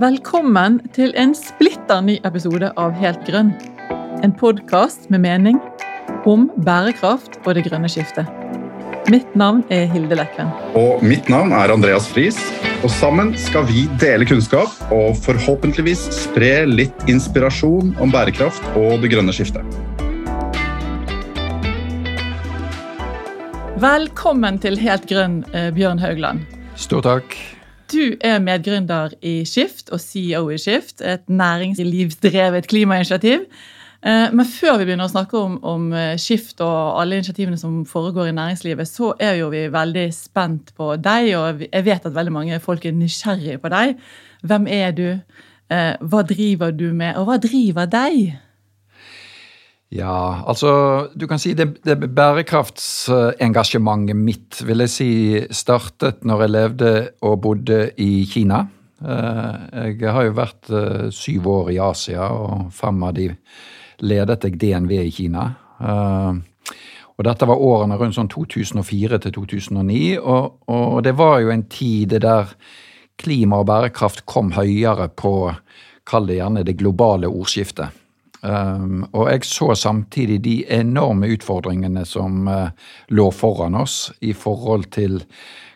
Velkommen til en splitter ny episode av Helt grønn. En podkast med mening om bærekraft og det grønne skiftet. Mitt navn er Hilde Lekven. Og mitt navn er Andreas Friis. Og sammen skal vi dele kunnskap og forhåpentligvis spre litt inspirasjon om bærekraft og det grønne skiftet. Velkommen til Helt grønn, eh, Bjørn Haugland. Stor takk. Du er medgründer i Skift og CEO i Skift, et næringslivsdrevet klimainitiativ. Eh, men før vi begynner å snakke om, om eh, Skift og alle initiativene som foregår i næringslivet, så er jo vi veldig spent på deg, og jeg vet at veldig mange folk er nysgjerrige på deg. Hvem er du? Hva driver du med, og hva driver deg? Ja, altså du kan si det, det bærekraftsengasjementet mitt vil jeg si startet når jeg levde og bodde i Kina. Eh, jeg har jo vært eh, syv år i Asia, og fem av de ledet jeg DNV i Kina. Eh, og dette var årene rundt sånn 2004 til 2009, og, og det var jo en tid der klima og bærekraft kom høyere på, kall det gjerne det globale ordskiftet. Um, og jeg så samtidig de enorme utfordringene som uh, lå foran oss i forhold til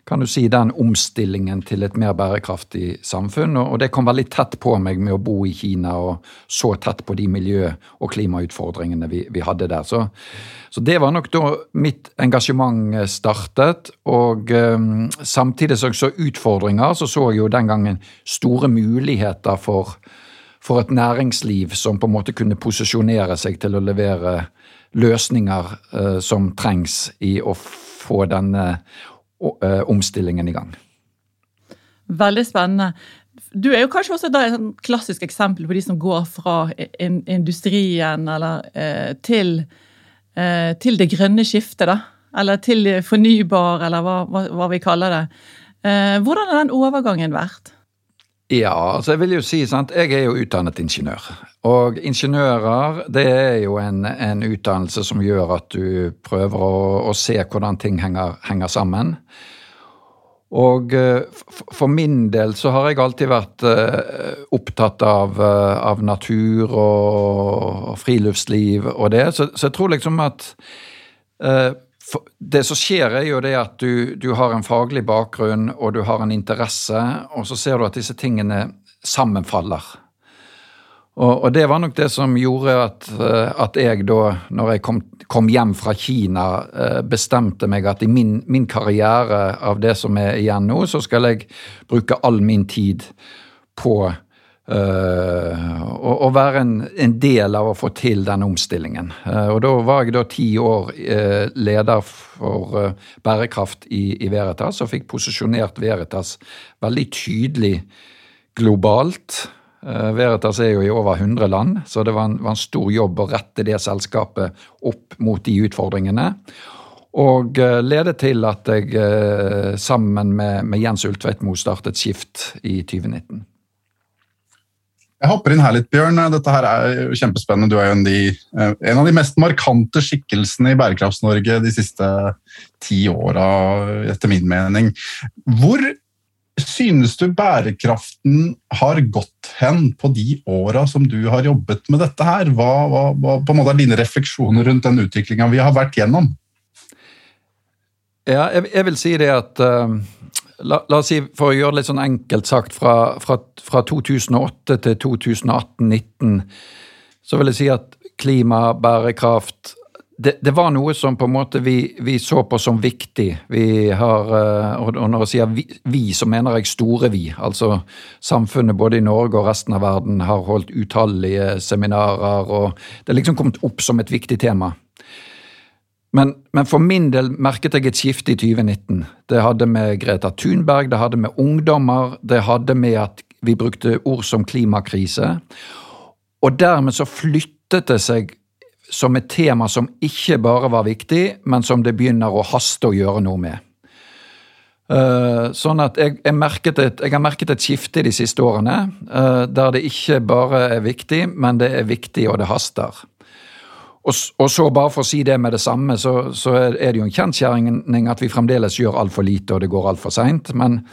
kan du si, den omstillingen til et mer bærekraftig samfunn. Og, og det kom veldig tett på meg med å bo i Kina og så tett på de miljø- og klimautfordringene vi, vi hadde der. Så, så, det var nok da mitt engasjement startet. Og um, samtidig som jeg så utfordringer, så så jeg jo den gangen store muligheter for for et næringsliv som på en måte kunne posisjonere seg til å levere løsninger uh, som trengs i å få denne uh, omstillingen i gang. Veldig spennende. Du er jo kanskje også et sånn klassisk eksempel på de som går fra in industrien eller, uh, til, til, det grønne skiftet, da. Eller til fornybar, eller hva, hva, vi kaller det. hvordan har den overgangen vært? Ja, altså jeg vil jo si sant, jeg er jo utdannet ingeniør. Og ingeniører det er jo en, en utdannelse som gjør at du prøver å, å se hvordan ting henger, henger sammen. Og uh, for min del så har jeg alltid vært uh, opptatt av, uh, av, natur og friluftsliv og det, så, så jeg tror liksom at det som skjer, er jo det at du, du, har en faglig bakgrunn og du har en interesse, og så ser du at disse tingene sammenfaller. Og, og det var nok det som gjorde at, eh, at jeg da, når jeg kom, kom, hjem fra Kina, eh, bestemte meg at i min, min karriere av det som er igjen nå, så skal jeg bruke all min tid på Uh, og, være en, en, del av å få til den omstillingen. Uh, og Da var jeg da ti år uh, leder for bærekraft i, i, Veritas, og fikk posisjonert Veritas veldig tydelig globalt. Veritas er jo i over 100 land, så det var en, var en, stor jobb å rette det selskapet opp mot de utfordringene. Og ledet til at jeg sammen med, med Jens Ultveitmo startet Skift i 2019. Jeg hopper inn her litt, Bjørn. Dette her er jo kjempespennende. Du er jo en, de, eh, en av de mest markante skikkelsene i Bærekrafts-Norge de siste ti åra, etter min mening. Hvor synes du bærekraften har gått hen på de åra som du har jobbet med dette her? Hva, hva, hva på en måte er dine refleksjoner rundt den utviklinga vi har vært gjennom? Ja, jeg, jeg vil si det at uh La, la, oss si, for å gjøre det litt sånn enkelt sagt, fra, fra, fra 2008 til 2018-2019, så vil jeg si at klima, bærekraft det, det, var noe som på en måte vi, vi så på som viktig. Vi har, eh, og når jeg sier vi, vi, så mener jeg store vi. Altså samfunnet både i Norge og resten av verden har holdt utallige seminarer, og det er liksom kommet opp som et viktig tema. Men, men, for min del merket jeg et skifte i 2019. Det hadde med Greta Thunberg, det hadde med ungdommer, det hadde med at vi brukte ord som klimakrise. Og dermed så flyttet det seg som et tema som ikke bare var viktig, men som det begynner å haste å gjøre noe med. Uh, sånn at jeg, jeg, et, jeg, har merket et skifte de siste årene, uh, der det ikke bare er viktig, men det er viktig, og det haster. Og, så bare for å si det med det samme, så, så er det jo en kjensgjerning at vi fremdeles gjør altfor lite og det går altfor seint. Men,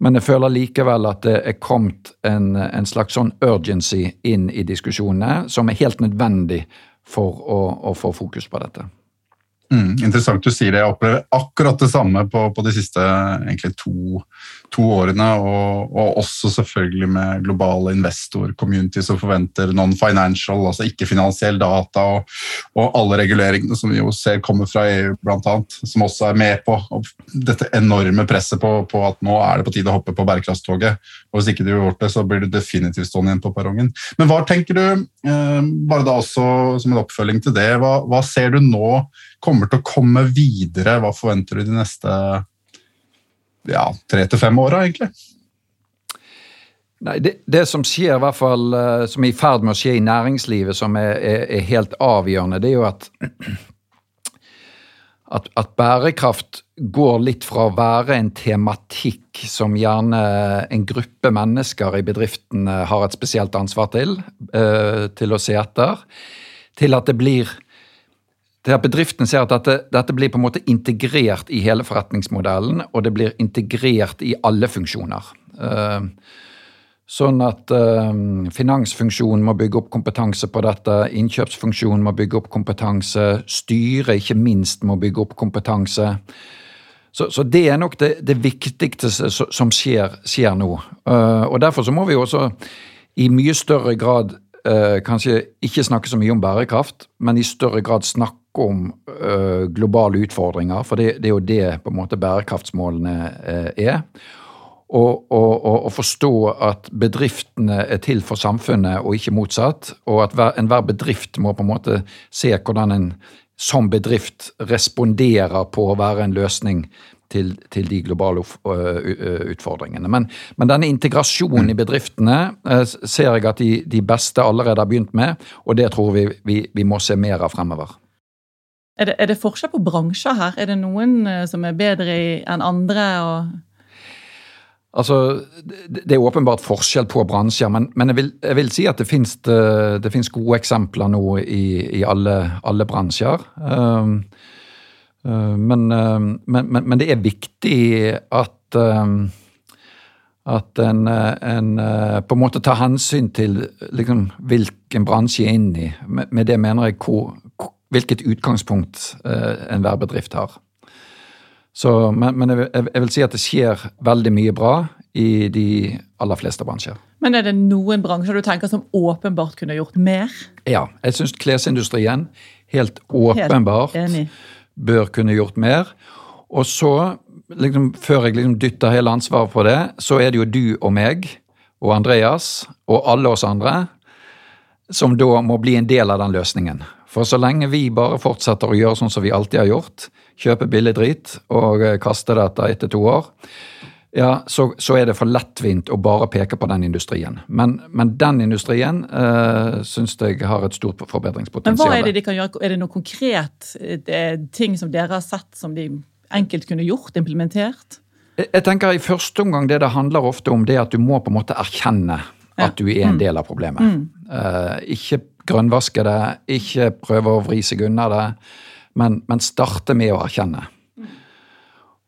Men jeg føler likevel at det er kommet en, en slags sånn urgency inn i diskusjonene, som er helt nødvendig for å, å få fokus på dette. Mm, interessant du sier det. Jeg opplever akkurat det samme på, på de siste egentlig, to, to, årene. Og, og, også selvfølgelig med globale investor-community som forventer non-financial, altså ikke-finansiell data, og, og, alle reguleringene som vi jo ser kommer fra EU, bl.a., som også er med på dette enorme presset på, på, at nå er det på tide å hoppe på bærekraftstoget. Og hvis ikke du har gjort det, så blir du definitivt stående igjen på perrongen. Men hva tenker du, eh, bare da også som en oppfølging til det, hva, hva ser du nå? kommer til å komme videre? Hva forventer du de neste ja, tre til fem åra, egentlig? Nei, det, det, som skjer, i hvert fall, eh, som er i ferd med å skje i næringslivet, som er, er, er helt avgjørende, det er jo at, at, at bærekraft går litt fra å være en tematikk som gjerne en gruppe mennesker i bedriften har et spesielt ansvar til, eh, til å se etter, til at det blir det at bedriften ser at dette, dette, blir på en måte integrert i hele forretningsmodellen, og det blir integrert i alle funksjoner. Uh, sånn at uh, finansfunksjonen må bygge opp kompetanse på dette, innkjøpsfunksjonen må bygge opp kompetanse, styret ikke minst må bygge opp kompetanse. Så, så det er nok det, det viktigste som skjer, skjer nå. Uh, og derfor så må vi også i mye større grad kanskje ikke snakke så mye om bærekraft, men i større grad snakke om uh, globale utfordringer, for det, det, er jo det på en måte bærekraftsmålene uh, er. Og, og, og, forstå at bedriftene er til for samfunnet og ikke motsatt. Og at enhver bedrift må på en måte se hvordan en som bedrift responderer på å være en løsning til, til de globale utfordringene. Men, men, denne integrasjonen i bedriftene ser jeg at de, de, beste allerede har begynt med, og det tror vi vi, vi må se mer av fremover. Er det, er det, forskjell på bransjer her? Er det noen eh, som er bedre enn andre? Altså, Det er åpenbart forskjell på bransjer, men, men jeg, vil, jeg, vil, si at det finnes, det finnes gode eksempler nå i, i alle, alle, bransjer. Um, men, men, men, det er viktig at um, at en, en, på en måte tar hensyn til liksom, hvilken bransje er inne i. Med det mener jeg hvor, hvilket utgangspunkt eh, enhver bedrift har. Så, men, men jeg, jeg, vil si at det skjer veldig mye bra i de aller fleste bransjer. Men er det noen bransjer du tenker som åpenbart kunne gjort mer? Ja, jeg syns klesindustrien helt åpenbart helt bør kunne gjort mer. Og så, liksom, før jeg liksom dytter hele ansvaret på det, så er det jo du og meg og Andreas og alle oss andre som da må bli en del av den løsningen. For så lenge vi bare fortsetter å gjøre sånn som vi alltid har gjort, kjøpe billig drit og eh, kaste det etter etter to år, ja, så, så, er det for lettvint å bare peke på den industrien. Men, men den industrien eh, syns jeg har et stort forbedringspotensial. Men hva Er det de kan gjøre? Er det noe konkret eh, ting som dere har sett som de enkelt kunne gjort, implementert? Jeg, jeg tenker I første omgang det det handler ofte om, det at du må på en måte erkjenne at du er en mm. del av problemet. Mm. Uh, ikke grønnvaske det, ikke prøve å vri seg unna det, men, men starte med å erkjenne.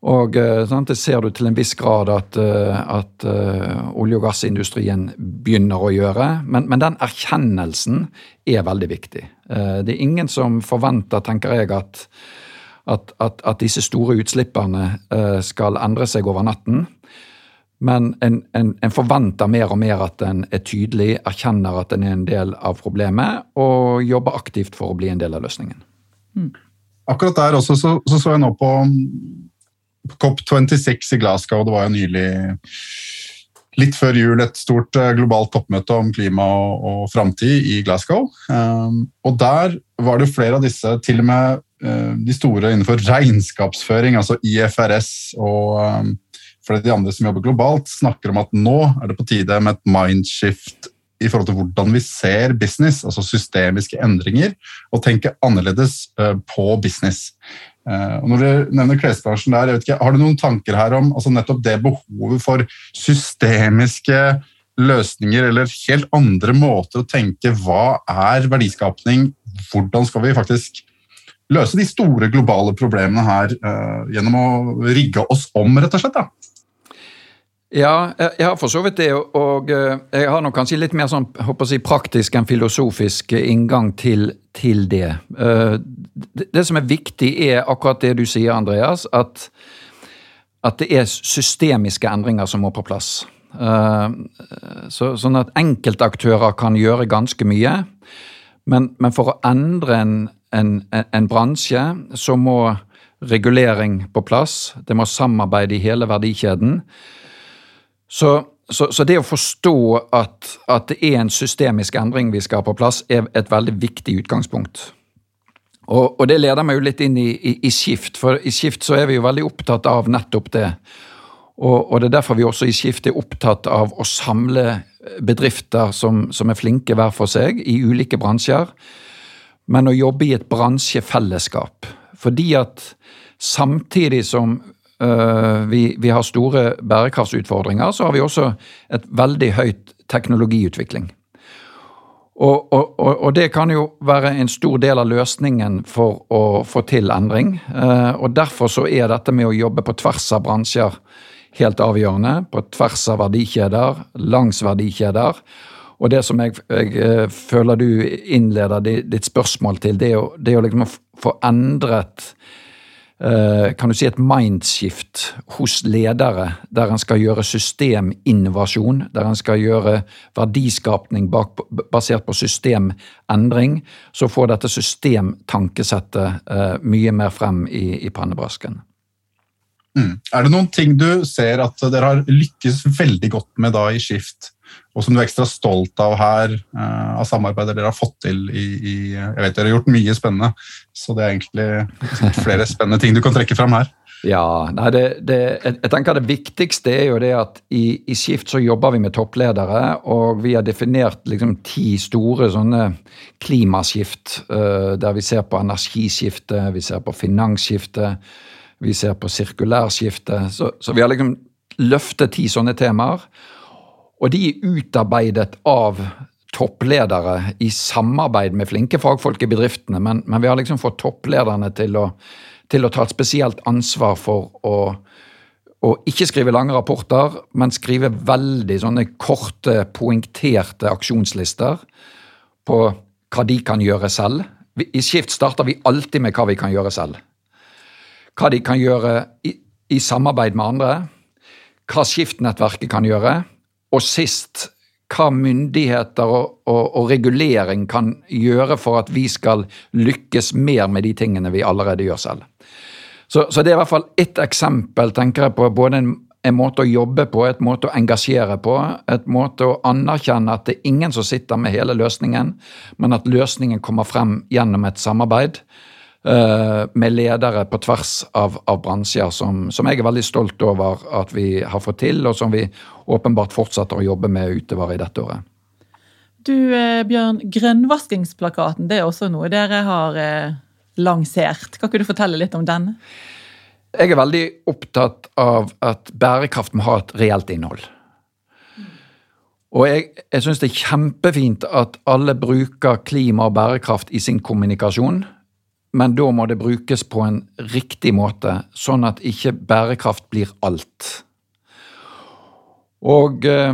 Og sånn, Det ser du til en viss grad at, eh, at uh, olje- og gassindustrien begynner å gjøre. Men, men, den erkjennelsen er veldig viktig. Det er ingen som forventer, tenker jeg, at, at, at disse store utslippene uh, skal endre seg over natten. Men en, en, en, forventer mer og mer at en er tydelig, erkjenner at en er en del av problemet, og jobber aktivt for å bli en del av løsningen. Mm. Akkurat der også så, så, så jeg nå på COP26 i Glasgow. Det var jo nylig, litt før jul, et stort eh, globalt toppmøte om klima og, og framtid i Glasgow. Um, og der var det flere av disse, til og med uh, de store innenfor regnskapsføring, altså IFRS og um, for de andre som jobber globalt, snakker om at nå er det på tide med et mindshift i forhold til hvordan vi ser business, altså systemiske endringer, og tenke annerledes eh, på business. Eh, og når du nevner klesbransjen der, ikke, Har du noen tanker her om altså nettopp det behovet for systemiske løsninger eller helt andre måter å tenke hva er verdiskapning, hvordan skal vi faktisk løse de store globale problemene her uh, gjennom å rigge oss om, rett og slett? da? Ja, jeg har for så vidt det. Og jeg har nok kanskje litt mer sånn, jeg, praktisk enn filosofisk inngang til, til det. det. det. som er viktig, er akkurat det du sier, Andreas. At, at det er systemiske endringer som må på plass. Så, sånn at enkeltaktører kan gjøre ganske mye. Men, men for å endre en, en, en bransje, så må regulering på plass. Det må samarbeide i hele verdikjeden. Så, så, så det å forstå at, at, det er en systemisk endring vi skal ha på plass, er et veldig viktig utgangspunkt. Og, og det leder meg jo litt inn i, i, i, Skift, for i Skift så er vi jo veldig opptatt av nettopp det. Og, og det er derfor vi også i Skift er opptatt av å samle bedrifter som, som er flinke hver for seg, i ulike bransjer, men å jobbe i et bransjefellesskap. Fordi at samtidig som vi, vi, har store bærekraftsutfordringer, så har vi også et veldig høyt teknologiutvikling. Og, og, og, det kan jo være en stor del av løsningen for å få til endring. Uh, og Derfor så er dette med å jobbe på tvers av bransjer helt avgjørende. På tvers av verdikjeder, langs verdikjeder. Og det som jeg, jeg uh, føler du innleder ditt spørsmål til, det å, det å liksom få endret Eh, kan du si et mindshift hos ledere, der en skal gjøre systeminnovasjon, der en skal gjøre verdiskapning basert på systemendring, så får dette systemtankesettet uh, mye mer frem i, i pannebrasken. Mm. Er det noen ting du ser at dere har lykkes veldig godt med da i Skift, og som du er ekstra stolt av her, uh, av samarbeidet dere har fått til i, i, Jeg vet dere har gjort mye spennende, så det er egentlig flere spennende ting du kan trekke fram her. Ja, nei, det, det, jeg tenker det viktigste er jo det at i, i, Skift så jobber vi med toppledere, og vi har definert liksom ti store sånne klimaskift, uh, der vi ser på energiskifte, vi ser på finansskifte, vi ser på sirkulærskifte. Så, så vi har liksom løftet ti sånne temaer. Og de er utarbeidet av toppledere i samarbeid med flinke fagfolk i bedriftene, men, men vi har liksom fått topplederne til å, til å, ta et spesielt ansvar for å, å ikke skrive lange rapporter, men skrive veldig sånne korte, poengterte aksjonslister på hva de kan gjøre selv. I Skift starter vi alltid med hva vi kan gjøre selv. Hva de kan gjøre i, i samarbeid med andre. Hva Skift-nettverket kan gjøre og sist hva myndigheter og, og, og, regulering kan gjøre for at vi skal lykkes mer med de tingene vi allerede gjør selv. Så, så det er i hvert fall ett eksempel tenker jeg på både en, en, måte å jobbe på, et måte å engasjere på, et måte å anerkjenne at det er ingen som sitter med hele løsningen, men at løsningen kommer frem gjennom et samarbeid. Eh, med ledere på tvers av, av bransjer som, som, jeg er veldig stolt over at vi har fått til, og som vi åpenbart fortsetter å jobbe med utover i dette året. Du eh, Bjørn, grønnvaskingsplakaten det er også noe dere har eh, lansert. Kan ikke du fortelle litt om den? Jeg er veldig opptatt av at bærekraft må ha et reelt innhold. Og jeg, jeg syns det er kjempefint at alle bruker klima og bærekraft i sin kommunikasjon men da må det brukes på en riktig måte, sånn at ikke bærekraft blir alt. Og, eh,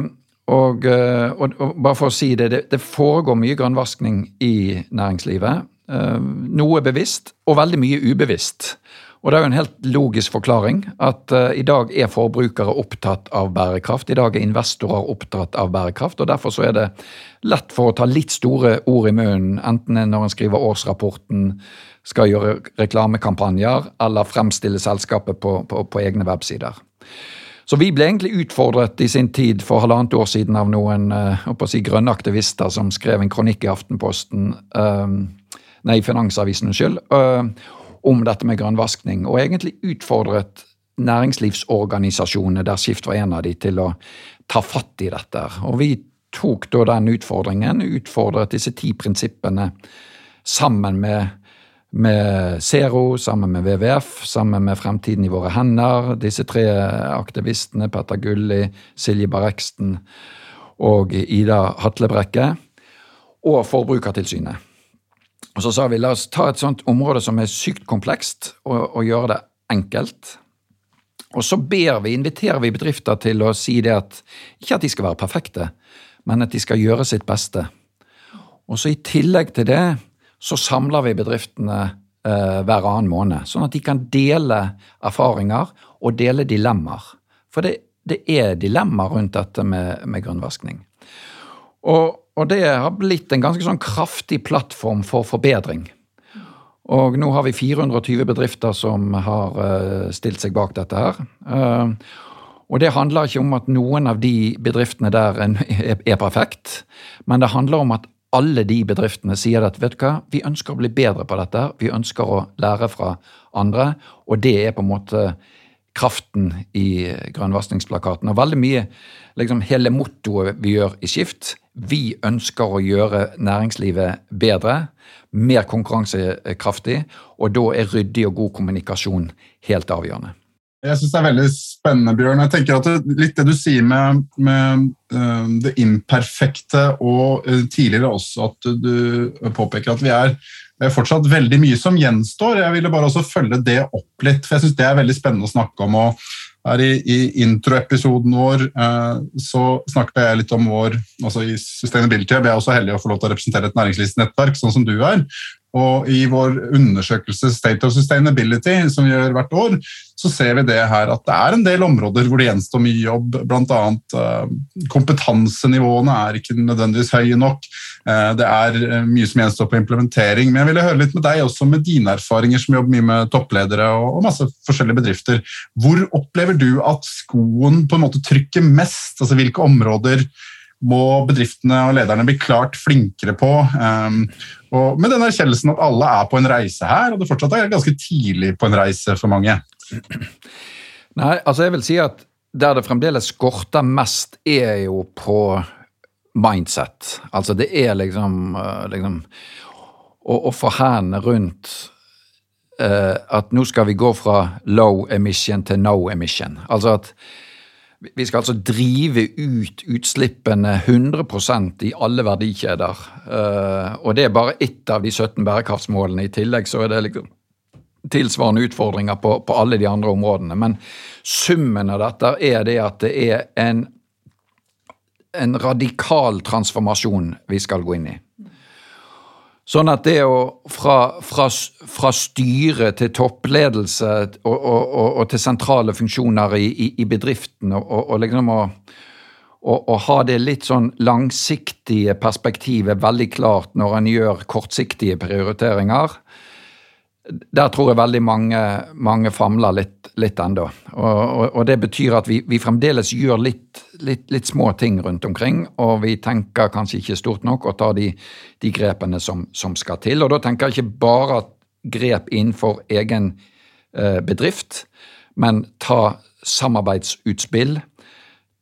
og, eh, og, og bare for å si det, det, det foregår mye grønnvasking i næringslivet. Eh, noe bevisst, og veldig mye ubevisst. Og det er jo en helt logisk forklaring at i dag er forbrukere opptatt av bærekraft. I dag er investorer opptatt av bærekraft, og derfor så er det lett for å ta litt store ord i munnen, enten når en skriver årsrapporten, skal gjøre reklamekampanjer eller fremstille selskapet på, på, på egne websider. Så vi ble egentlig utfordret i sin tid for halvannet år siden av noen uh, si, grønne aktivister som skrev en kronikk i Aftenposten, uh, nei, Finansavisen, unnskyld, uh, om dette med grønnvaskning, og egentlig utfordret næringslivsorganisasjonene, der Skift var en av de, til å ta fatt i dette. Og vi tok da den utfordringen, utfordret disse ti prinsippene sammen med med Zero, sammen med WWF, sammen med Fremtiden i våre hender. Disse tre aktivistene, Petter Gulli, Silje Barreksten og Ida Hatlebrekke. Og Forbrukertilsynet. Og så sa vi la oss ta et sånt område som er sykt komplekst, og, og gjøre det enkelt. Og så ber vi, inviterer vi bedrifter til å si det at ikke at de skal være perfekte, men at de skal gjøre sitt beste. Og så i tillegg til det så samler vi bedriftene eh, hver annen måned, sånn at de kan dele erfaringer og dele dilemmaer. For det, det er dilemmaer rundt dette med, med grunnvaskning. Og, og, det har blitt en ganske sånn kraftig plattform for forbedring. Og nå har vi 420 bedrifter som har uh, stilt seg bak dette her. Uh, og det handler ikke om at noen av de bedriftene der er, er perfekt, men det handler om at alle de bedriftene sier at vet du hva, vi ønsker å bli bedre på dette, vi ønsker å lære fra andre, og det er på en måte kraften i grønnvaskingsplakaten. Og veldig mye, liksom hele mottoet vi gjør i Skift, vi ønsker å gjøre næringslivet bedre, mer konkurransekraftig, og da er ryddig og god kommunikasjon helt avgjørende. Jeg syns det er veldig spennende, Bjørn. Jeg tenker at det, Litt det du sier med, med uh, det imperfekte, og uh, tidligere også at du påpeker at vi er det er fortsatt veldig mye som gjenstår. Jeg ville bare også følge det opp litt, for jeg syns det er veldig spennende å snakke om. og her I, i introepisoden vår uh, så snakket jeg litt om vår altså i Sustainability. Jeg er også heldig å få lov til å representere et næringslivsnettverk, sånn som du er. Og i vår undersøkelse State of Sustainability, som vi gjør hvert år, så ser vi det her at det er en del områder hvor det gjenstår mye jobb. Annet uh, kompetansenivåene er ikke nødvendigvis høye nok. Uh, det er uh, mye som gjenstår på implementering. Men jeg ville høre litt med deg også med dine erfaringer som jobber mye med toppledere og masse forskjellige bedrifter. Hvor opplever du at skoen på en måte trykker mest? Altså hvilke områder må bedriftene og lederne bli klart flinkere på. Um, og med den erkjennelsen at alle er på en reise her, og det fortsatt er ganske tidlig på en reise for mange. Nei, altså jeg vil si at der det fremdeles skorter mest, er jo på mindset. Altså det er liksom, eh, liksom å, å få hendene rundt eh, at nå skal vi gå fra low emission til no emission. Altså at vi skal altså drive ut utslippene 100% i alle verdikjeder. Eh, og det er bare ett av de 17 bærekraftsmålene. I tillegg så er det liksom tilsvarende utfordringer på, på alle de andre områdene. Men summen av dette er det at det er en, en radikal transformasjon vi skal gå inn i. Sånn at det å fra, fra, fra styre til toppledelse og, og, og, og til sentrale funksjoner i, i, i bedriften, og, liksom å, å, ha det litt sånn langsiktige perspektivet veldig klart når en gjør kortsiktige prioriteringer, der tror jeg veldig mange, mange famler litt, litt ennå. Og, og, det betyr at vi, vi fremdeles gjør litt, litt, litt, små ting rundt omkring, og vi tenker kanskje ikke stort nok og tar de, de grepene som, som, skal til. Og da tenker jeg ikke bare grep innenfor egen eh, bedrift, men ta samarbeidsutspill.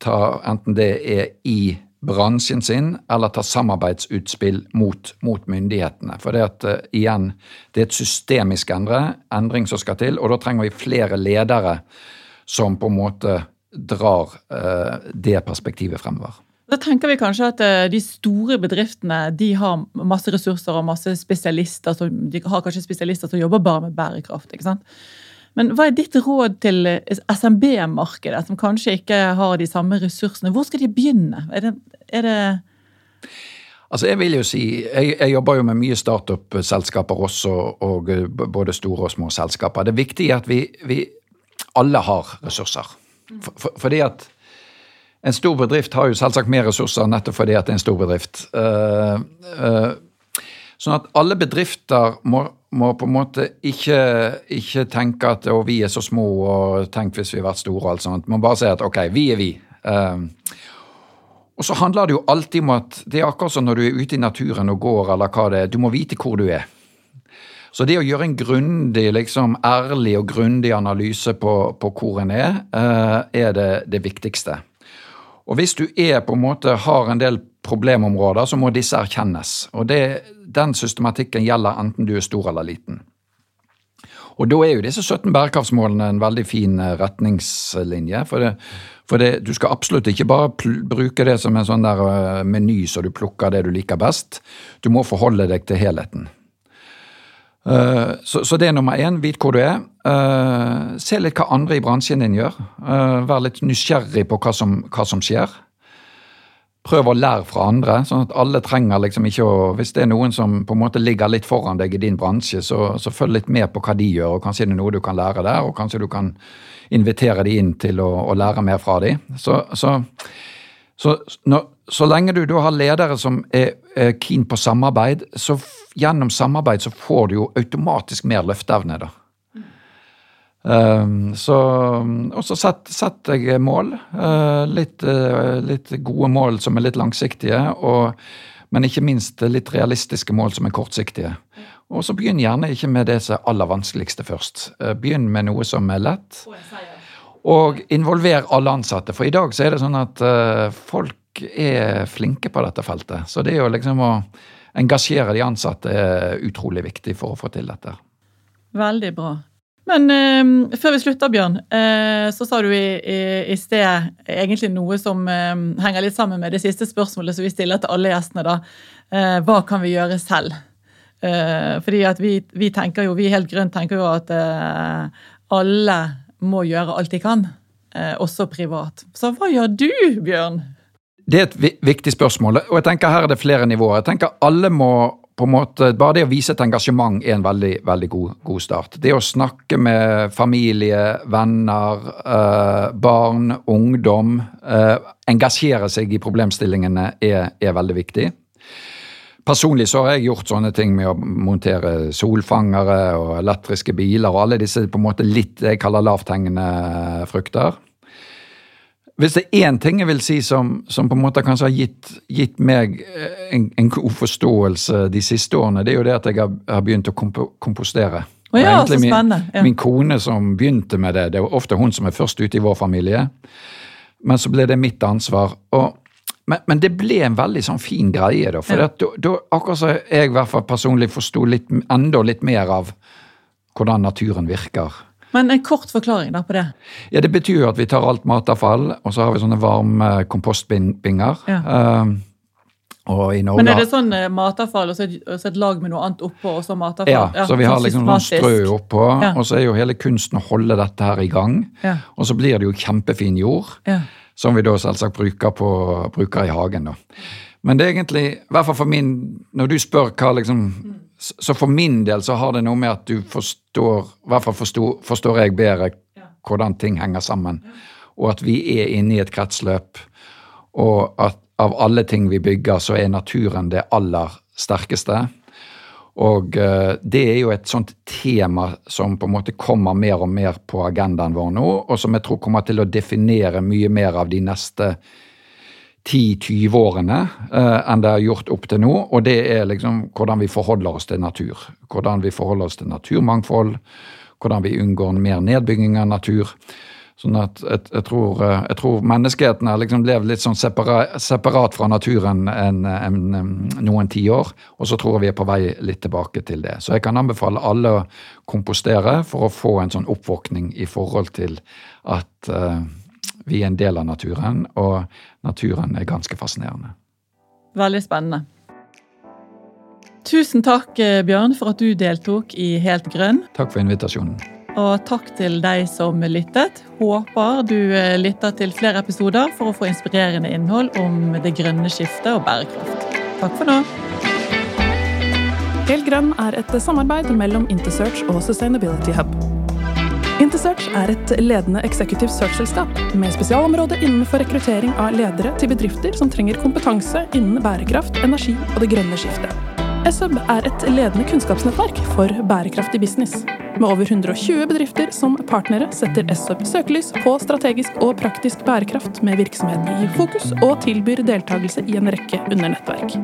Ta enten det er i bransjen sin, eller ta samarbeidsutspill mot, mot myndighetene. For det at, uh, igjen, det er et systemisk endre, endring som skal til, og da trenger vi flere ledere som på en måte drar uh, det perspektivet fremover. Da tenker vi kanskje at uh, de store bedriftene de har masse ressurser og masse spesialister. Som, de har kanskje spesialister som jobber bare med bærekraft. ikke sant? Men hva er ditt råd til SMB-markedet, som kanskje ikke har de samme ressursene? Hvor skal de begynne? Er det, er det Altså, jeg vil jo si, jeg, jeg jobber jo med mye startup-selskaper også, og både store og små selskaper. Det viktige er at vi, vi alle har ressurser. For, for, fordi at en stor bedrift har jo selvsagt mer ressurser nettopp fordi at det er en stor bedrift. Uh, uh, Sånn at alle bedrifter må, må på en måte ikke, ikke tenke at å, vi er så små, og tenk hvis vi har vært store og alt sånt. Man bare si at ok, vi er vi. Um, og så handler det jo alltid om at det er akkurat som når du er ute i naturen og går, eller hva det er, du må vite hvor du er. Så det å gjøre en grundig, liksom ærlig og grundig analyse på, på hvor en er, uh, er det, det viktigste. Og hvis du er på en måte har en del problemområder, så må disse erkjennes. Og det, den systematikken gjelder enten du er stor eller liten. Og da er jo disse 17 bærekraftsmålene en veldig fin eh, retningslinje. For, det, for det, du skal absolutt ikke bare bruke det som en sånn der eh, meny så du plukker det du liker best. Du må forholde deg til helheten. Uh, så, så, det er nummer én. Vit hvor du er. Uh, se litt hva andre i bransjen din gjør. Uh, vær litt nysgjerrig på hva som, hva som, skjer. Prøv å lære fra andre. sånn at alle trenger liksom ikke å Hvis det er noen som på en måte ligger litt foran deg i din bransje, så, så følg litt med på hva de gjør, og kanskje det er noe du kan lære der. Og kanskje du kan invitere de inn til å, å lære mer fra de. Så, så, så når, så lenge du du, har ledere som er, er keen på samarbeid, så gjennom samarbeid så får du jo automatisk mer løfteevne, da. Um, så, og så setter sett jeg mål. Uh, litt, uh, litt, gode mål som er litt langsiktige, og, men ikke minst litt realistiske mål som er kortsiktige. Og så begynn gjerne ikke med det som er aller vanskeligste først. Uh, begynn med noe som er lett. Og involver alle ansatte. For i dag så er det sånn at folk er flinke på dette feltet. Så det er jo liksom å engasjere de ansatte er utrolig viktig for å få til dette. Veldig bra. Men eh, før vi slutter, Bjørn, eh, så sa du i, i, i, sted egentlig noe som eh, henger litt sammen med det siste spørsmålet som vi stiller til alle gjestene. da. Eh, hva kan vi gjøre selv? Eh, fordi at vi, vi, tenker jo, vi helt grønt tenker jo at eh, alle må gjøre alt de kan, også privat. Så hva gjør du, Bjørn? Det er et viktig spørsmål, og jeg tenker her er det flere nivåer. Jeg tenker alle må på en måte, Bare det å vise et engasjement er en veldig, veldig god, god start. Det å snakke med familie, venner, eh, barn, ungdom, eh, engasjere seg i problemstillingene er, er, veldig viktig. Personlig så har jeg gjort sånne ting med å montere solfangere og elektriske biler og alle disse på en måte litt jeg kaller lavthengende frukter. Hvis det er én ting jeg vil si som, som, på en måte kanskje har gitt, gitt meg eh, en, en, god forståelse de siste årene, det er jo det at jeg har, har begynt å kompo, kompostere. Oh ja, så spennende. Min, ja. min kone som begynte med det. Det er ofte hun som er først ute i vår familie. Men så ble det mitt ansvar. Og, men, men, det ble en veldig sånn fin greie, da. For ja. da, akkurat så jeg i hvert fall personlig forsto enda litt mer av hvordan naturen virker men en kort forklaring da på det? Ja, Det betyr jo at vi tar alt matavfall, og så har vi sånne varme kompostbinger. Ja. Um, Men er det sånn eh, matavfall og så, et, og så et lag med noe annet oppå, og så matavfall? Ja, ja så vi har liksom noen strø oppå, ja. og så er jo hele kunsten å holde dette her i gang. Ja. Og så blir det jo kjempefin jord, som vi da selvsagt bruker, på, bruker i hagen. da. Men det er egentlig, i hvert fall for min Når du spør hva liksom så for min del så har det noe med at du forstår, i hvert fall forstår, forstår jeg bedre hvordan ting henger sammen. Og at vi er inne i et kretsløp. Og at av alle ting vi bygger, så er naturen det aller sterkeste. Og uh, det er jo et sånt tema som på en måte kommer mer og mer på agendaen vår nå, og som jeg tror kommer til å definere mye mer av de neste 10-20 årene eh, enn det er gjort opp til nå. Og det er liksom hvordan vi forholder oss til natur. Hvordan vi forholder oss til naturmangfold. Hvordan vi unngår mer nedbygging av natur. Sånn at jeg, jeg, tror, eh, jeg tror, menneskeheten har liksom levd litt sånn separat, separat fra naturen en, en, en, noen tiår, og så tror jeg vi er på vei litt tilbake til det. Så jeg kan anbefale alle å kompostere for å få en sånn oppvåkning i forhold til at uh, vi er en del av naturen, og naturen er ganske fascinerende. Veldig spennende. Tusen takk, eh, Bjørn, for at du deltok i Helt grønn. Takk for invitasjonen. Og takk til deg som lyttet. Håper du eh, lytter til flere episoder for å få inspirerende innhold om det grønne skiftet og bærekraft. Takk for nå. Helt grønn er et samarbeid mellom Intersearch og Sustainability Hub. Intersearch er et ledende executive search-selskap med spesialområde innenfor rekruttering av ledere til bedrifter som trenger kompetanse innen bærekraft, energi og det grønne skiftet. SUB er et ledende kunnskapsnettverk for bærekraftig business. Med over 120 bedrifter som partnere setter SUB søkelys på strategisk og praktisk bærekraft med virksomheten i fokus, og tilbyr deltakelse i en rekke undernettverk.